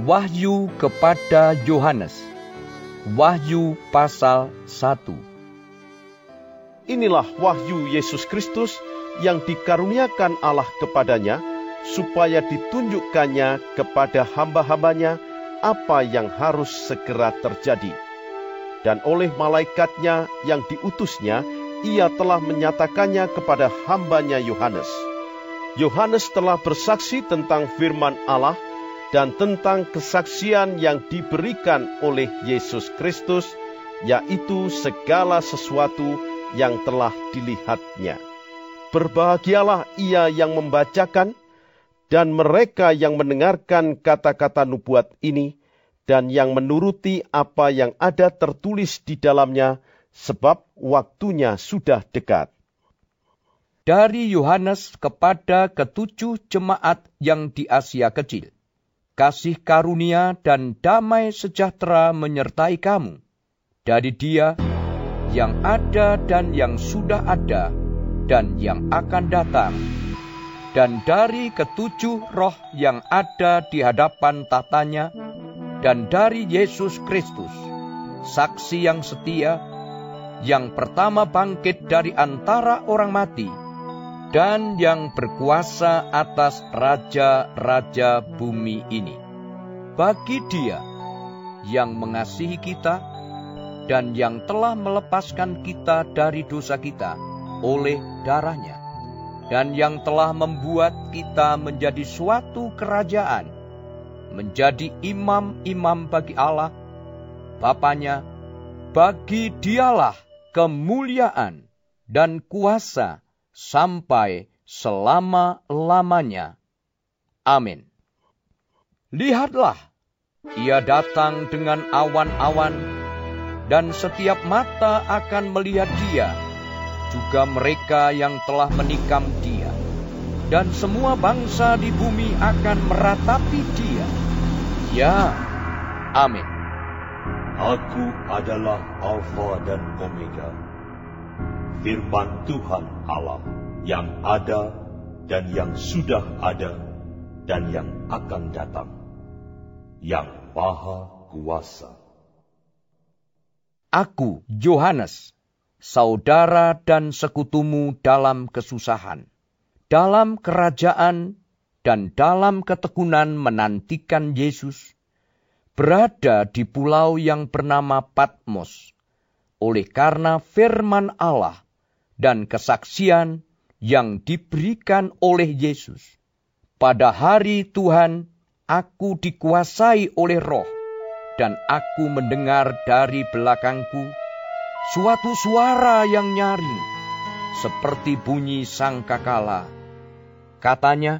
Wahyu kepada Yohanes. Wahyu pasal 1. Inilah wahyu Yesus Kristus yang dikaruniakan Allah kepadanya, supaya ditunjukkannya kepada hamba-hambanya apa yang harus segera terjadi. Dan oleh malaikatnya yang diutusnya, ia telah menyatakannya kepada hambanya Yohanes. Yohanes telah bersaksi tentang firman Allah, dan tentang kesaksian yang diberikan oleh Yesus Kristus, yaitu segala sesuatu yang telah dilihatnya. Berbahagialah ia yang membacakan dan mereka yang mendengarkan kata-kata nubuat ini dan yang menuruti apa yang ada tertulis di dalamnya, sebab waktunya sudah dekat. Dari Yohanes kepada ketujuh jemaat yang di Asia Kecil kasih karunia dan damai sejahtera menyertai kamu. Dari dia yang ada dan yang sudah ada dan yang akan datang. Dan dari ketujuh roh yang ada di hadapan tatanya, dan dari Yesus Kristus, saksi yang setia, yang pertama bangkit dari antara orang mati, dan yang berkuasa atas raja-raja bumi ini. Bagi Dia yang mengasihi kita dan yang telah melepaskan kita dari dosa kita oleh darahnya, dan yang telah membuat kita menjadi suatu kerajaan, menjadi imam-imam bagi Allah, Bapaknya, bagi dialah kemuliaan dan kuasa sampai selama-lamanya. Amin. Lihatlah, ia datang dengan awan-awan, dan setiap mata akan melihat dia, juga mereka yang telah menikam dia. Dan semua bangsa di bumi akan meratapi dia. Ya, amin. Aku adalah Alfa dan Omega, firman Tuhan Allah yang ada dan yang sudah ada dan yang akan datang, yang Maha Kuasa. Aku, Yohanes, saudara dan sekutumu dalam kesusahan, dalam kerajaan dan dalam ketekunan menantikan Yesus, berada di pulau yang bernama Patmos, oleh karena firman Allah dan kesaksian yang diberikan oleh Yesus. Pada hari Tuhan, aku dikuasai oleh roh, dan aku mendengar dari belakangku suatu suara yang nyaring, seperti bunyi sangkakala. Katanya,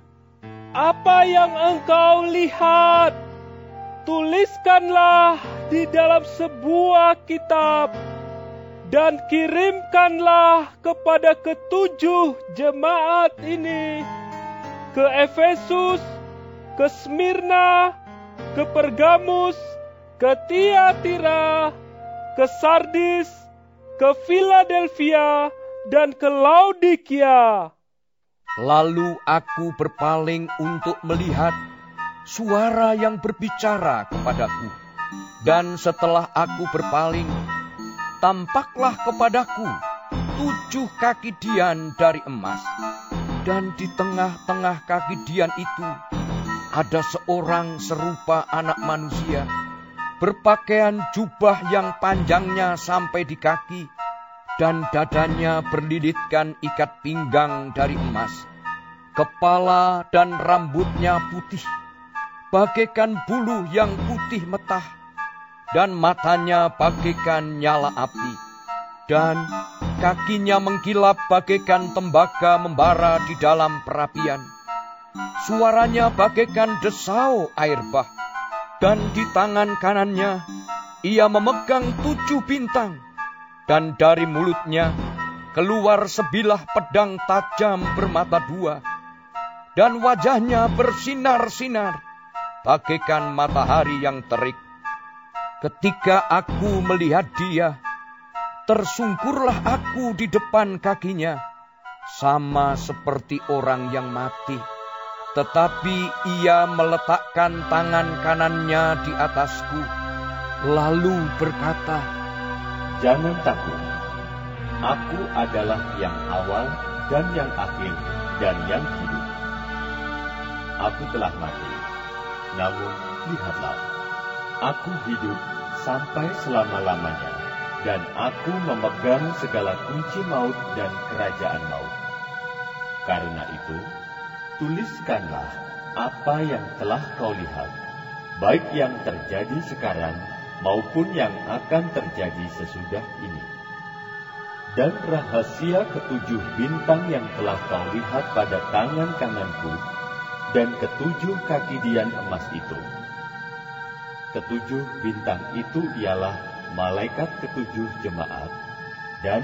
Apa yang engkau lihat? Tuliskanlah di dalam sebuah kitab dan kirimkanlah kepada ketujuh jemaat ini ke Efesus, ke Smyrna, ke Pergamus, ke Tiatira, ke Sardis, ke Philadelphia, dan ke Laodikia. Lalu aku berpaling untuk melihat suara yang berbicara kepadaku. Dan setelah aku berpaling, tampaklah kepadaku tujuh kaki dian dari emas. Dan di tengah-tengah kaki dian itu ada seorang serupa anak manusia, berpakaian jubah yang panjangnya sampai di kaki, dan dadanya berlilitkan ikat pinggang dari emas. Kepala dan rambutnya putih, bagaikan bulu yang putih metah dan matanya bagaikan nyala api, dan kakinya mengkilap bagaikan tembaga membara di dalam perapian, Suaranya bagaikan desau air bah. Dan di tangan kanannya ia memegang tujuh bintang. Dan dari mulutnya keluar sebilah pedang tajam bermata dua. Dan wajahnya bersinar-sinar bagaikan matahari yang terik. Ketika aku melihat dia, tersungkurlah aku di depan kakinya, sama seperti orang yang mati. Tetapi ia meletakkan tangan kanannya di atasku, lalu berkata, Jangan takut, aku adalah yang awal dan yang akhir dan yang hidup. Aku telah mati, namun lihatlah, aku hidup sampai selama-lamanya, dan aku memegang segala kunci maut dan kerajaan maut. Karena itu, tuliskanlah apa yang telah kau lihat, baik yang terjadi sekarang maupun yang akan terjadi sesudah ini. Dan rahasia ketujuh bintang yang telah kau lihat pada tangan kananku, dan ketujuh kaki dian emas itu. Ketujuh bintang itu ialah malaikat ketujuh jemaat, dan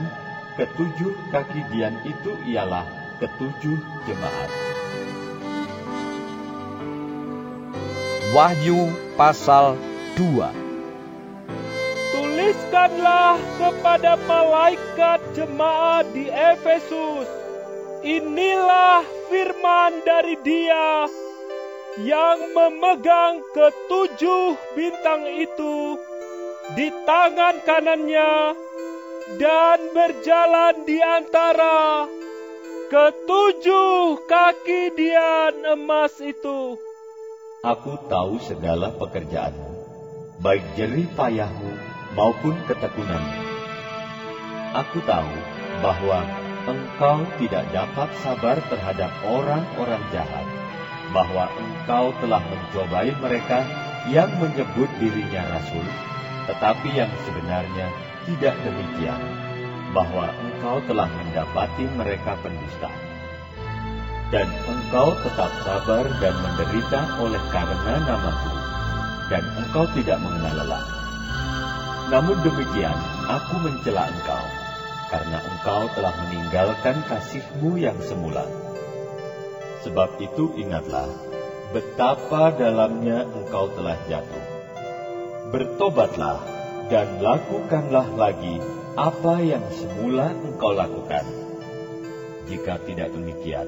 ketujuh kaki dian itu ialah ketujuh jemaat. Wahyu pasal 2 Tuliskanlah kepada malaikat jemaat di Efesus. Inilah firman dari dia yang memegang ketujuh bintang itu di tangan kanannya dan berjalan di antara ketujuh kaki dian emas itu. Aku tahu segala pekerjaanmu, baik jerih payahmu maupun ketekunanmu. Aku tahu bahwa engkau tidak dapat sabar terhadap orang-orang jahat, bahwa engkau telah mencobai mereka yang menyebut dirinya rasul, tetapi yang sebenarnya tidak demikian, bahwa engkau telah mendapati mereka pendusta dan engkau tetap sabar dan menderita oleh karena namaku, dan engkau tidak mengenal lelah. Namun demikian, aku mencela engkau, karena engkau telah meninggalkan kasihmu yang semula. Sebab itu ingatlah, betapa dalamnya engkau telah jatuh. Bertobatlah, dan lakukanlah lagi apa yang semula engkau lakukan. Jika tidak demikian,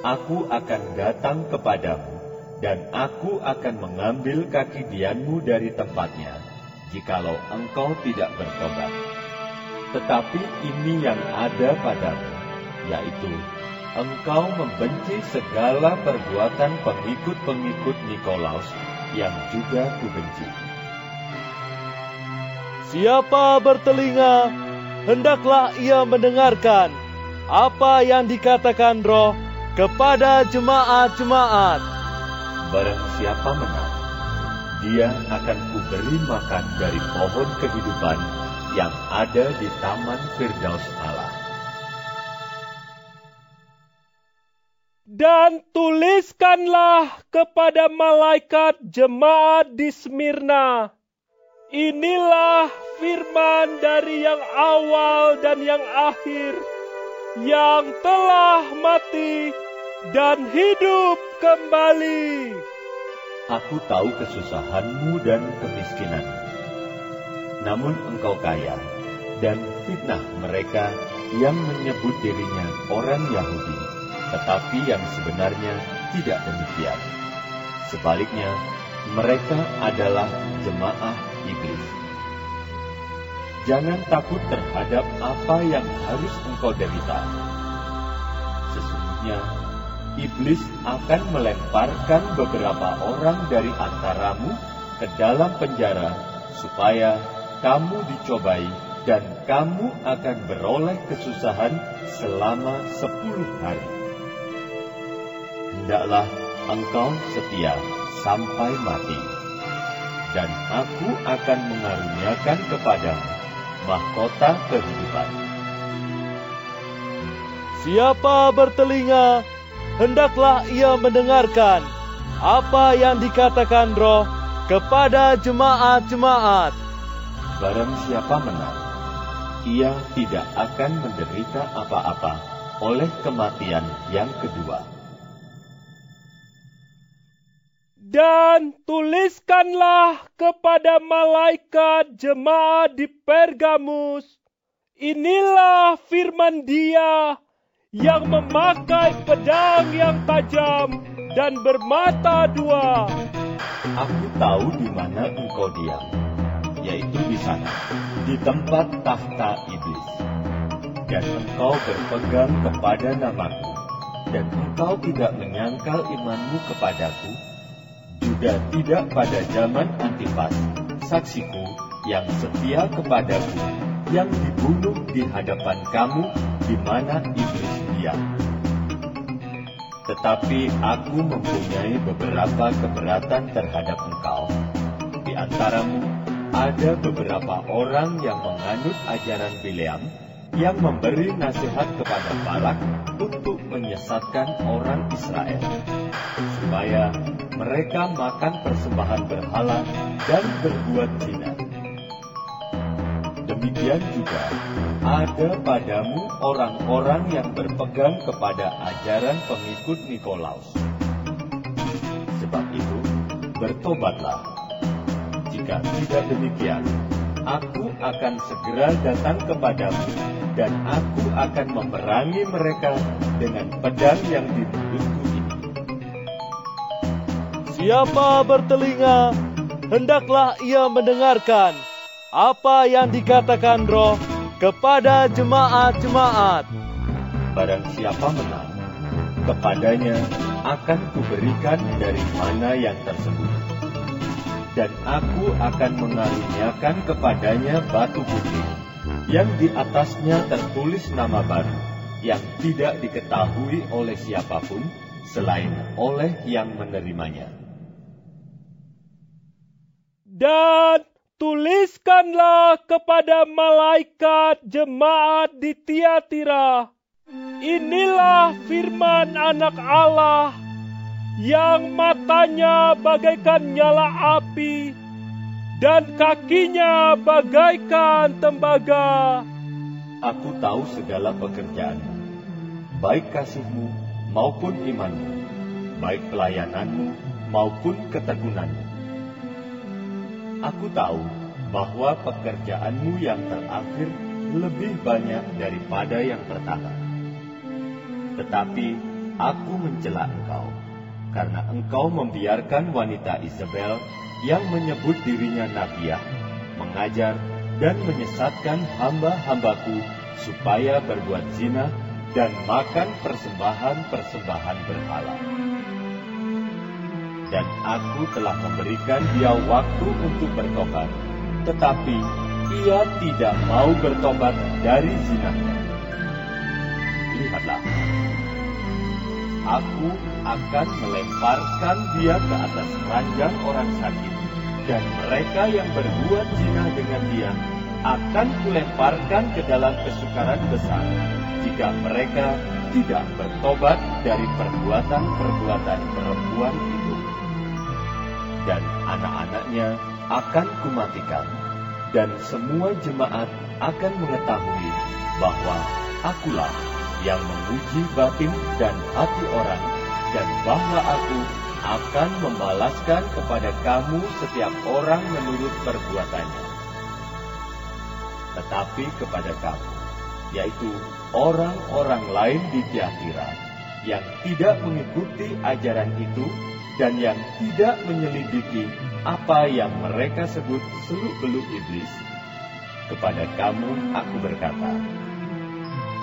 aku akan datang kepadamu, dan aku akan mengambil kaki dianmu dari tempatnya, jikalau engkau tidak bertobat. Tetapi ini yang ada padamu, yaitu engkau membenci segala perbuatan pengikut-pengikut Nikolaus yang juga kubenci. Siapa bertelinga, hendaklah ia mendengarkan apa yang dikatakan roh kepada jemaat-jemaat. Barang siapa menang, dia akan kuberi makan dari pohon kehidupan yang ada di Taman Firdaus Allah. Dan tuliskanlah kepada malaikat jemaat di Smyrna. Inilah firman dari yang awal dan yang akhir, yang telah mati dan hidup kembali. Aku tahu kesusahanmu dan kemiskinanmu. Namun engkau kaya, dan fitnah mereka yang menyebut dirinya orang Yahudi, tetapi yang sebenarnya tidak demikian. Sebaliknya, mereka adalah jemaah iblis. Jangan takut terhadap apa yang harus engkau derita. Sesungguhnya, iblis akan melemparkan beberapa orang dari antaramu ke dalam penjara, supaya kamu dicobai dan kamu akan beroleh kesusahan selama sepuluh hari. Hendaklah engkau setia sampai mati, dan aku akan mengaruniakan kepadamu mahkota kehidupan. Siapa bertelinga, hendaklah ia mendengarkan apa yang dikatakan roh kepada jemaat-jemaat. Barang siapa menang, ia tidak akan menderita apa-apa oleh kematian yang kedua. Dan tuliskanlah kepada malaikat jemaat di Pergamus, inilah firman dia yang memakai pedang yang tajam dan bermata dua. Aku tahu di mana engkau diam, yaitu di sana, di tempat tahta iblis. Dan engkau berpegang kepada namaku, dan engkau tidak menyangkal imanmu kepadaku, juga tidak pada zaman Antipas, saksiku yang setia kepadaku, yang dibunuh di hadapan kamu di mana iblis diam. Tetapi aku mempunyai beberapa keberatan terhadap engkau. Di antaramu ada beberapa orang yang menganut ajaran Bileam yang memberi nasihat kepada Balak untuk menyesatkan orang Israel supaya mereka makan persembahan berhala dan berbuat zina. Demikian juga ada padamu orang-orang yang berpegang kepada ajaran pengikut Nikolaus. Sebab itu, bertobatlah. Jika tidak demikian, aku akan segera datang kepadamu dan aku akan memerangi mereka dengan pedang yang di. Siapa bertelinga, hendaklah ia mendengarkan apa yang dikatakan roh kepada jemaat-jemaat. Barang siapa menang, kepadanya akan kuberikan dari mana yang tersebut. Dan aku akan mengaruniakan kepadanya batu putih, yang di atasnya tertulis nama baru, yang tidak diketahui oleh siapa pun, selain oleh yang menerimanya. Dan tuliskanlah kepada malaikat jemaat di Tiatira. Inilah firman anak Allah yang matanya bagaikan nyala api dan kakinya bagaikan tembaga. Aku tahu segala pekerjaanmu, baik kasihmu maupun imanmu, baik pelayananmu maupun ketekunanmu. Aku tahu bahwa pekerjaanmu yang terakhir lebih banyak daripada yang pertama. Tetapi aku mencela engkau, karena engkau membiarkan wanita Isabel yang menyebut dirinya Nabiah, mengajar dan menyesatkan hamba-hambaku supaya berbuat zina dan makan persembahan-persembahan berhala dan aku telah memberikan dia waktu untuk bertobat. Tetapi ia tidak mau bertobat dari zinanya. Lihatlah, aku akan melemparkan dia ke atas ranjang orang sakit, dan mereka yang berbuat zina dengan dia akan kulemparkan ke dalam kesukaran besar jika mereka tidak bertobat dari perbuatan-perbuatan perempuan itu dan anak-anaknya akan kumatikan, dan semua jemaat akan mengetahui bahwa akulah yang menguji batin dan hati orang, dan bahwa aku akan membalaskan kepada kamu setiap orang menurut perbuatannya. Tetapi kepada kamu, yaitu orang-orang lain di Tiatira, yang tidak mengikuti ajaran itu, dan yang tidak menyelidiki apa yang mereka sebut seluk-beluk iblis, kepada kamu aku berkata,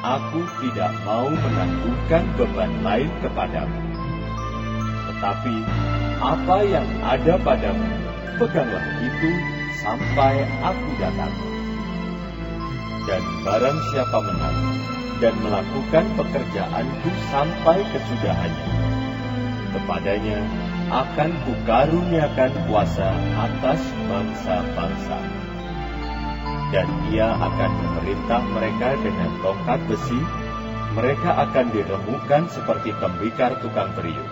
Aku tidak mau menanggungkan beban lain kepadamu. Tetapi apa yang ada padamu, peganglah itu sampai aku datang. Dan barang siapa menang dan melakukan pekerjaanku sampai kesudahannya, kepadanya akan kukaruniakan kuasa atas bangsa-bangsa. Dan ia akan memerintah mereka dengan tongkat besi, mereka akan diremukkan seperti tembikar tukang periuk,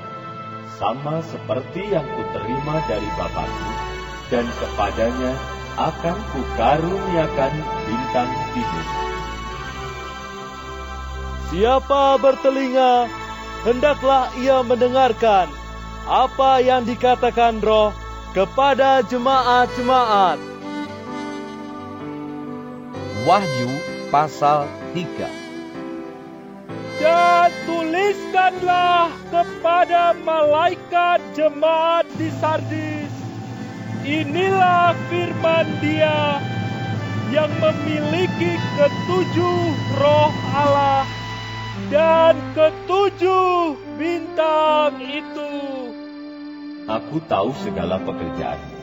sama seperti yang kuterima dari Bapakku, dan kepadanya akan kukaruniakan bintang tidur. Siapa bertelinga, hendaklah ia mendengarkan apa yang dikatakan roh kepada jemaat-jemaat. Wahyu pasal 3 Dan tuliskanlah kepada malaikat jemaat di Sardis. Inilah firman dia yang memiliki ketujuh roh Allah dan ketujuh bintang itu. Aku tahu segala pekerjaanmu.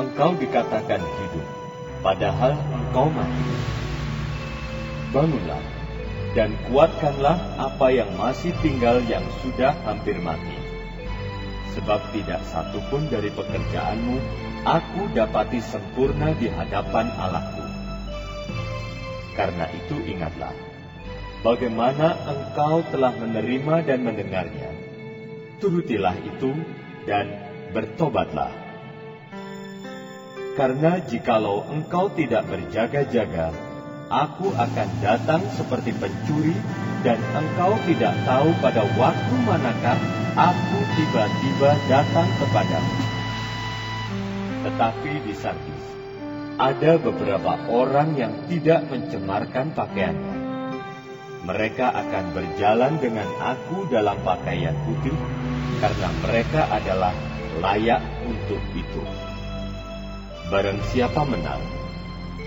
Engkau dikatakan hidup, padahal engkau mati. Bangunlah dan kuatkanlah apa yang masih tinggal yang sudah hampir mati. Sebab tidak satu pun dari pekerjaanmu aku dapati sempurna di hadapan Allahku. Karena itu ingatlah, bagaimana engkau telah menerima dan mendengarnya. Turutilah itu dan bertobatlah. Karena jikalau engkau tidak berjaga-jaga, aku akan datang seperti pencuri dan engkau tidak tahu pada waktu manakah aku tiba-tiba datang kepadamu. Tetapi di Sardis, ada beberapa orang yang tidak mencemarkan pakaiannya. Mereka akan berjalan dengan aku dalam pakaian putih, karena mereka adalah layak untuk itu. Barang siapa menang,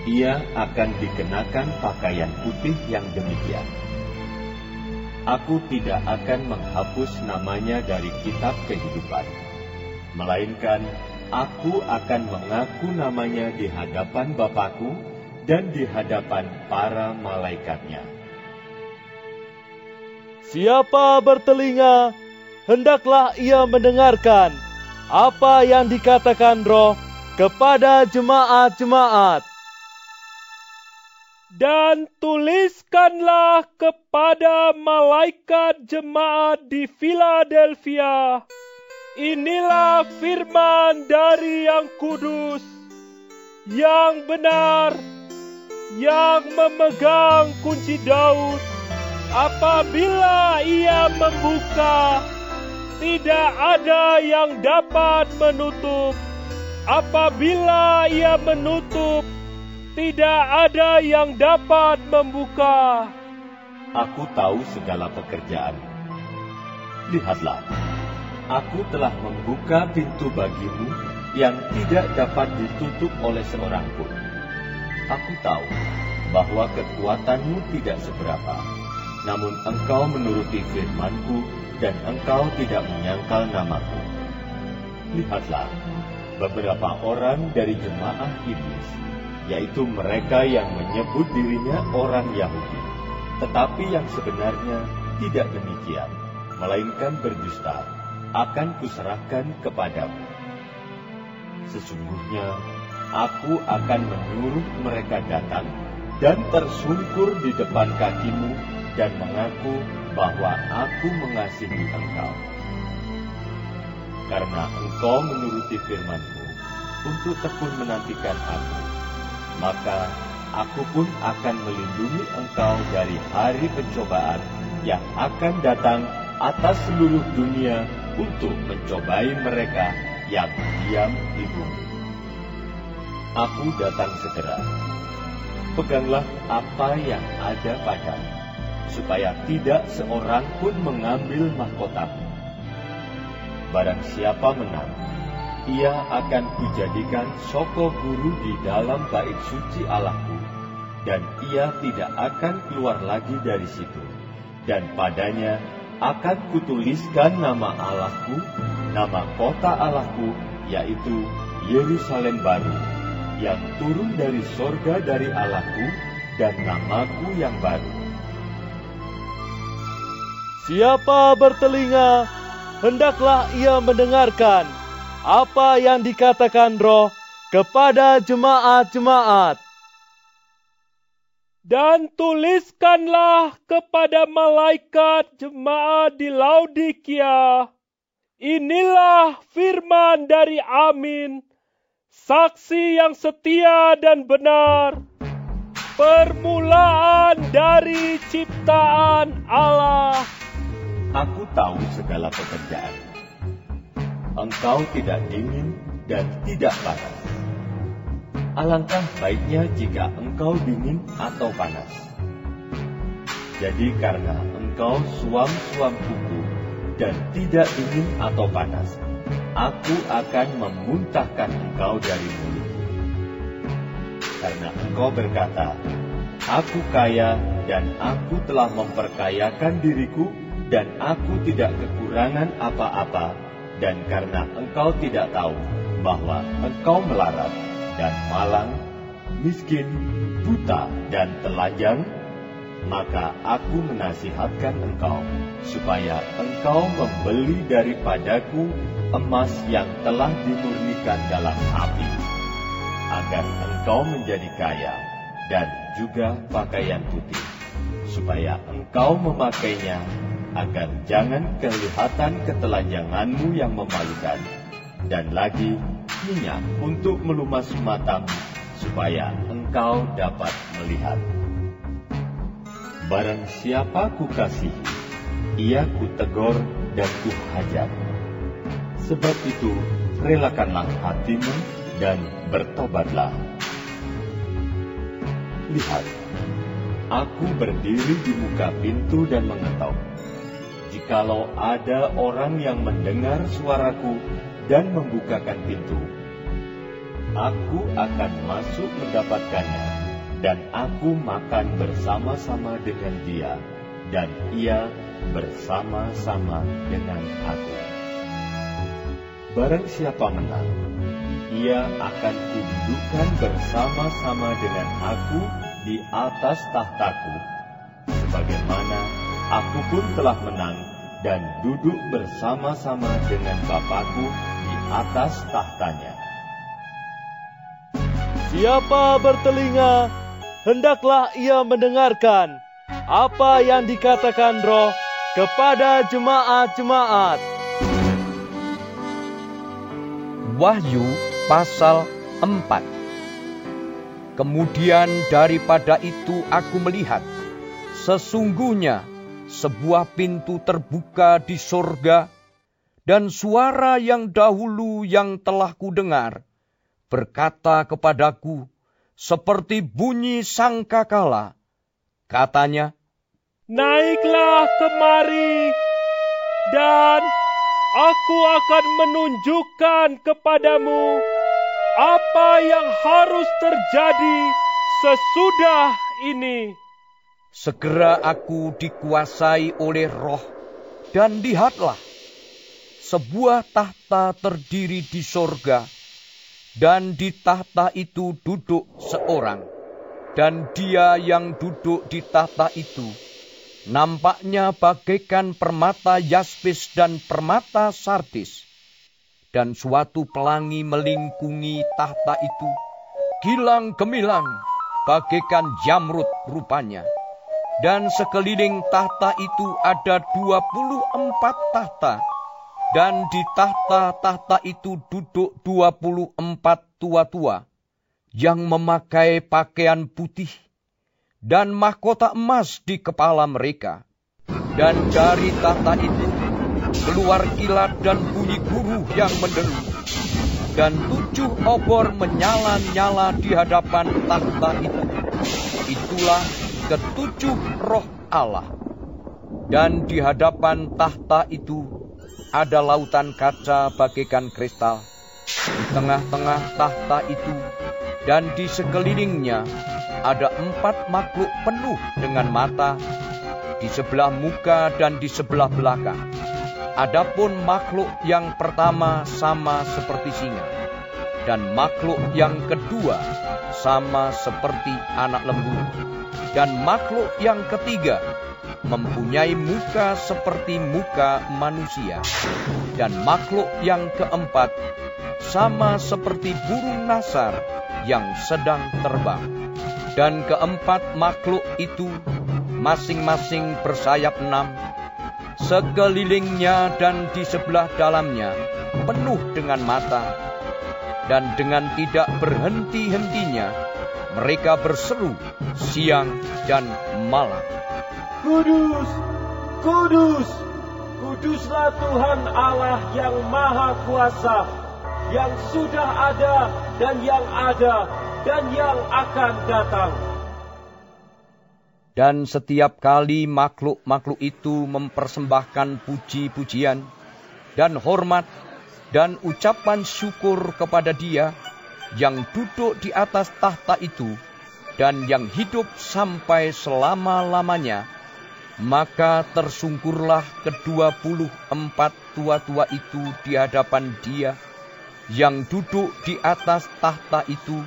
ia akan dikenakan pakaian putih yang demikian. Aku tidak akan menghapus namanya dari kitab kehidupan, melainkan aku akan mengaku namanya di hadapan Bapakku dan di hadapan para malaikatnya. Siapa bertelinga, hendaklah ia mendengarkan apa yang dikatakan roh kepada jemaat-jemaat. Dan tuliskanlah kepada malaikat jemaat di Philadelphia. Inilah firman dari yang kudus, yang benar, yang memegang kunci Daud. Apabila ia membuka, tidak ada yang dapat menutup. Apabila ia menutup, tidak ada yang dapat membuka. Aku tahu segala pekerjaanmu. Lihatlah, aku telah membuka pintu bagimu yang tidak dapat ditutup oleh seorang pun. Aku tahu bahwa kekuatanmu tidak seberapa, namun engkau menuruti firmanku dan engkau tidak menyangkal namaku. Lihatlah, beberapa orang dari jemaah iblis, yaitu mereka yang menyebut dirinya orang Yahudi, tetapi yang sebenarnya tidak demikian, melainkan berdusta, akan kuserahkan kepadamu. Sesungguhnya, aku akan menyuruh mereka datang dan tersungkur di depan kakimu dan mengaku bahwa aku mengasihi engkau. Karena engkau menuruti firmanku untuk tekun menantikan aku, maka aku pun akan melindungi engkau dari hari pencobaan yang akan datang atas seluruh dunia untuk mencobai mereka yang diam di bumi. Aku datang segera. Peganglah apa yang ada padamu, supaya tidak seorang pun mengambil mahkotamu. Barang siapa menang, ia akan kujadikan soko guru di dalam bait suci Allahku, dan ia tidak akan keluar lagi dari situ. Dan padanya akan kutuliskan nama Allahku, nama kota Allahku, yaitu Yerusalem baru, yang turun dari sorga dari Allahku, dan namaku yang baru. Siapa bertelinga, hendaklah ia mendengarkan apa yang dikatakan roh kepada jemaat-jemaat. Dan tuliskanlah kepada malaikat jemaat di Laodikia. Inilah firman dari Amin, saksi yang setia dan benar, permulaan dari ciptaan Allah. Aku tahu segala pekerjaan. Engkau tidak dingin dan tidak panas. Alangkah baiknya jika engkau dingin atau panas. Jadi karena engkau suam-suam kuku dan tidak dingin atau panas, aku akan memuntahkan engkau dari mulutku. Karena engkau berkata, Aku kaya dan aku telah memperkayakan diriku dan aku tidak kekurangan apa-apa. Dan karena engkau tidak tahu bahwa engkau melarat dan malang, miskin, buta dan telanjang, maka aku menasihatkan engkau supaya engkau membeli daripadaku emas yang telah dimurnikan dalam api, agar engkau menjadi kaya dan juga pakaian putih, supaya engkau memakainya agar jangan kelihatan ketelanjanganmu yang memalukan, dan lagi minyak untuk melumas matamu, supaya engkau dapat melihat. Barang siapa ku kasihi, ia ku tegur dan ku hajar. Sebab itu, relakanlah hatimu dan bertobatlah. Lihat, aku berdiri di muka pintu dan mengetok. Jikalau ada orang yang mendengar suaraku dan membukakan pintu, aku akan masuk mendapatkannya, dan aku makan bersama-sama dengan dia, dan ia bersama-sama dengan aku. Barang siapa menang, ia akan kududukkan bersama-sama dengan aku di atas tahtaku, sebagaimana aku pun telah menang dan duduk bersama-sama dengan Bapakku di atas tahtanya. Siapa bertelinga, hendaklah ia mendengarkan apa yang dikatakan roh kepada jemaat-jemaat. Wahyu pasal 4 Kemudian daripada itu aku melihat, sesungguhnya sebuah pintu terbuka di sorga, dan suara yang dahulu yang telah kudengar berkata kepadaku, seperti bunyi sangkakala. Katanya, Naiklah kemari, dan aku akan menunjukkan kepadamu apa yang harus terjadi sesudah ini. Segera aku dikuasai oleh roh, dan lihatlah, sebuah tahta terdiri di sorga, dan di tahta itu duduk seorang, dan dia yang duduk di tahta itu nampaknya bagaikan permata yaspis dan permata sardis. Dan suatu pelangi melingkungi tahta itu, gilang gemilang, bagaikan jamrut rupanya. Dan sekeliling tahta itu ada dua puluh empat tahta, dan di tahta-tahta itu duduk dua puluh empat tua-tua yang memakai pakaian putih dan mahkota emas di kepala mereka. Dan dari tahta itu keluar kilat dan bunyi guru yang menderu. Dan tujuh obor menyala-nyala di hadapan tahta itu. Itulah ketujuh roh Allah. Dan di hadapan tahta itu ada lautan kaca bagaikan kristal. Di tengah-tengah tahta itu dan di sekelilingnya ada empat makhluk penuh dengan mata di sebelah muka dan di sebelah belakang. Adapun makhluk yang pertama sama seperti singa, dan makhluk yang kedua sama seperti anak lembu, dan makhluk yang ketiga mempunyai muka seperti muka manusia, dan makhluk yang keempat sama seperti burung nasar yang sedang terbang. Dan keempat makhluk itu masing-masing bersayap enam, sekelilingnya dan di sebelah dalamnya penuh dengan mata, dan dengan tidak berhenti-hentinya mereka berseru siang dan malam. Kudus, kudus, kuduslah Tuhan Allah yang Maha Kuasa, yang sudah ada dan yang ada dan yang akan datang. Dan setiap kali makhluk-makhluk itu mempersembahkan puji-pujian dan hormat dan ucapan syukur kepada Dia yang duduk di atas tahta itu dan yang hidup sampai selama-lamanya, maka tersungkurlah kedua puluh empat tua-tua itu di hadapan Dia yang duduk di atas tahta itu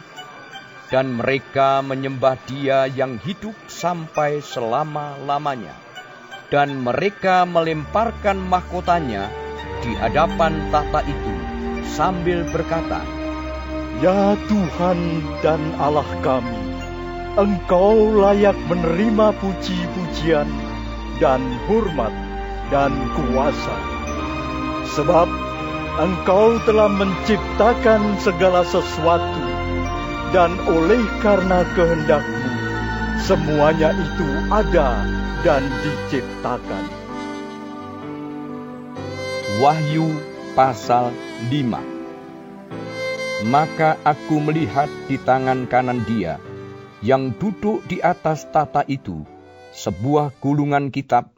dan mereka menyembah Dia yang hidup sampai selama-lamanya. Dan mereka melemparkan mahkotanya di hadapan tahta itu sambil berkata, Ya Tuhan dan Allah kami, Engkau layak menerima puji-pujian dan hormat dan kuasa. Sebab Engkau telah menciptakan segala sesuatu dan oleh karena kehendakmu, semuanya itu ada dan diciptakan. Wahyu pasal 5 Maka aku melihat di tangan kanan dia, yang duduk di atas tata itu, sebuah gulungan kitab,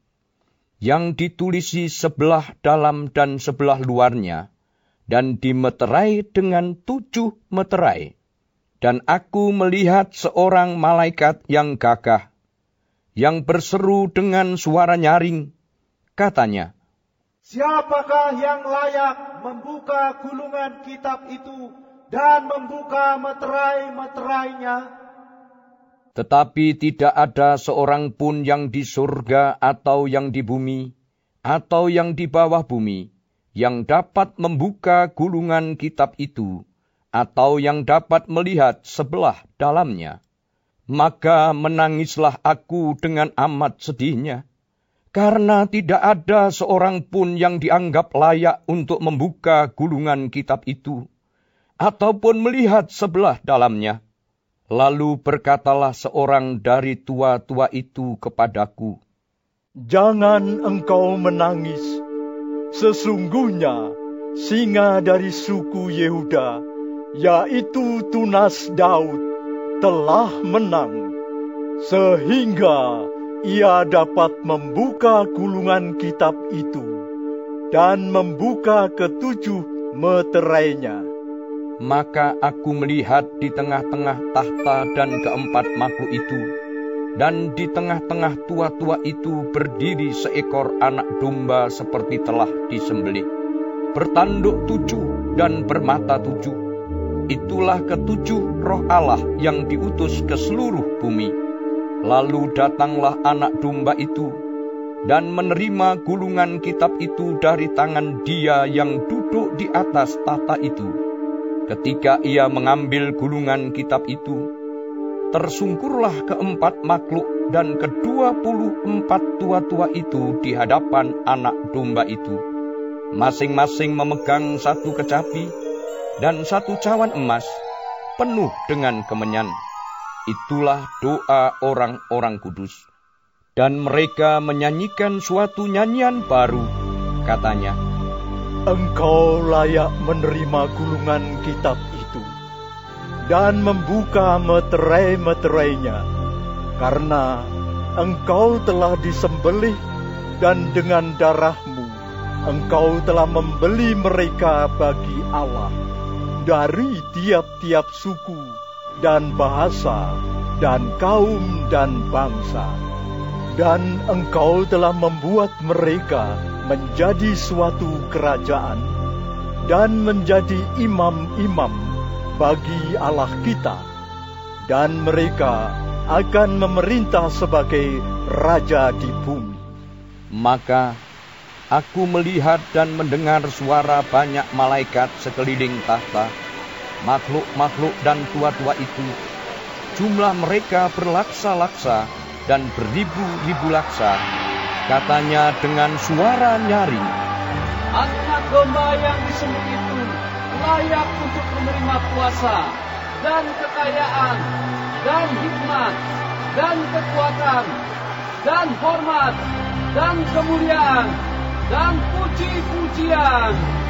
yang ditulisi sebelah dalam dan sebelah luarnya, dan dimeterai dengan tujuh meterai dan aku melihat seorang malaikat yang gagah, yang berseru dengan suara nyaring. Katanya, Siapakah yang layak membuka gulungan kitab itu dan membuka meterai-meterainya? Tetapi tidak ada seorang pun yang di surga atau yang di bumi, atau yang di bawah bumi, yang dapat membuka gulungan kitab itu, atau yang dapat melihat sebelah dalamnya. Maka menangislah aku dengan amat sedihnya, karena tidak ada seorang pun yang dianggap layak untuk membuka gulungan kitab itu, ataupun melihat sebelah dalamnya. Lalu berkatalah seorang dari tua-tua itu kepadaku, Jangan engkau menangis, sesungguhnya singa dari suku Yehuda yaitu tunas Daud, telah menang, sehingga ia dapat membuka gulungan kitab itu dan membuka ketujuh meterainya. Maka aku melihat di tengah-tengah tahta dan keempat makhluk itu, dan di tengah-tengah tua-tua itu berdiri seekor anak domba seperti telah disembelih, bertanduk tujuh dan bermata tujuh Itulah ketujuh roh Allah yang diutus ke seluruh bumi. Lalu datanglah anak domba itu dan menerima gulungan kitab itu dari tangan dia yang duduk di atas tahta itu. Ketika ia mengambil gulungan kitab itu, tersungkurlah keempat makhluk dan kedua puluh empat tua-tua itu di hadapan anak domba itu. Masing-masing memegang satu kecapi, dan satu cawan emas penuh dengan kemenyan. Itulah doa orang-orang kudus. Dan mereka menyanyikan suatu nyanyian baru, katanya. Engkau layak menerima gulungan kitab itu dan membuka meterai-meterainya, karena engkau telah disembelih dan dengan darahmu engkau telah membeli mereka bagi Allah dari tiap-tiap suku dan bahasa dan kaum dan bangsa. Dan engkau telah membuat mereka menjadi suatu kerajaan dan menjadi imam-imam bagi Allah kita. Dan mereka akan memerintah sebagai raja di bumi. Maka Aku melihat dan mendengar suara banyak malaikat sekeliling tahta, makhluk-makhluk dan tua-tua itu, jumlah mereka berlaksa-laksa dan beribu-ribu laksa, katanya dengan suara nyaring, Anak domba yang disembelih itu layak untuk menerima kuasa dan kekayaan dan hikmat dan kekuatan dan hormat dan kemuliaan dan puji-pujian.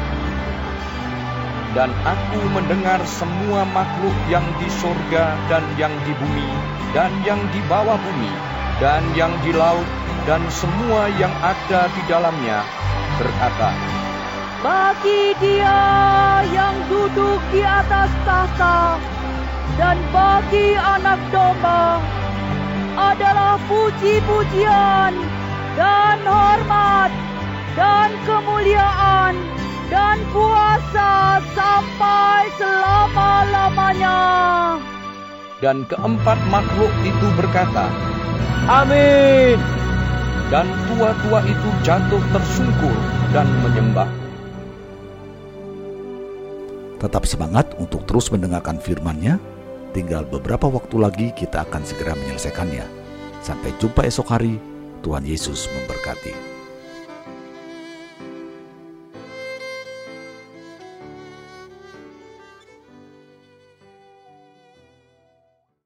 Dan aku mendengar semua makhluk yang di sorga dan yang di bumi dan yang di bawah bumi dan yang di laut dan semua yang ada di dalamnya berkata, Bagi dia yang duduk di atas tahta dan bagi anak domba adalah puji-pujian dan hormat dan kemuliaan dan kuasa sampai selama-lamanya. Dan keempat makhluk itu berkata, Amin. dan tua-tua itu jatuh tersungkur dan menyembah. Tetap semangat untuk terus mendengarkan firman-Nya. Tinggal beberapa waktu lagi kita akan segera menyelesaikannya. Sampai jumpa esok hari. Tuhan Yesus memberkati.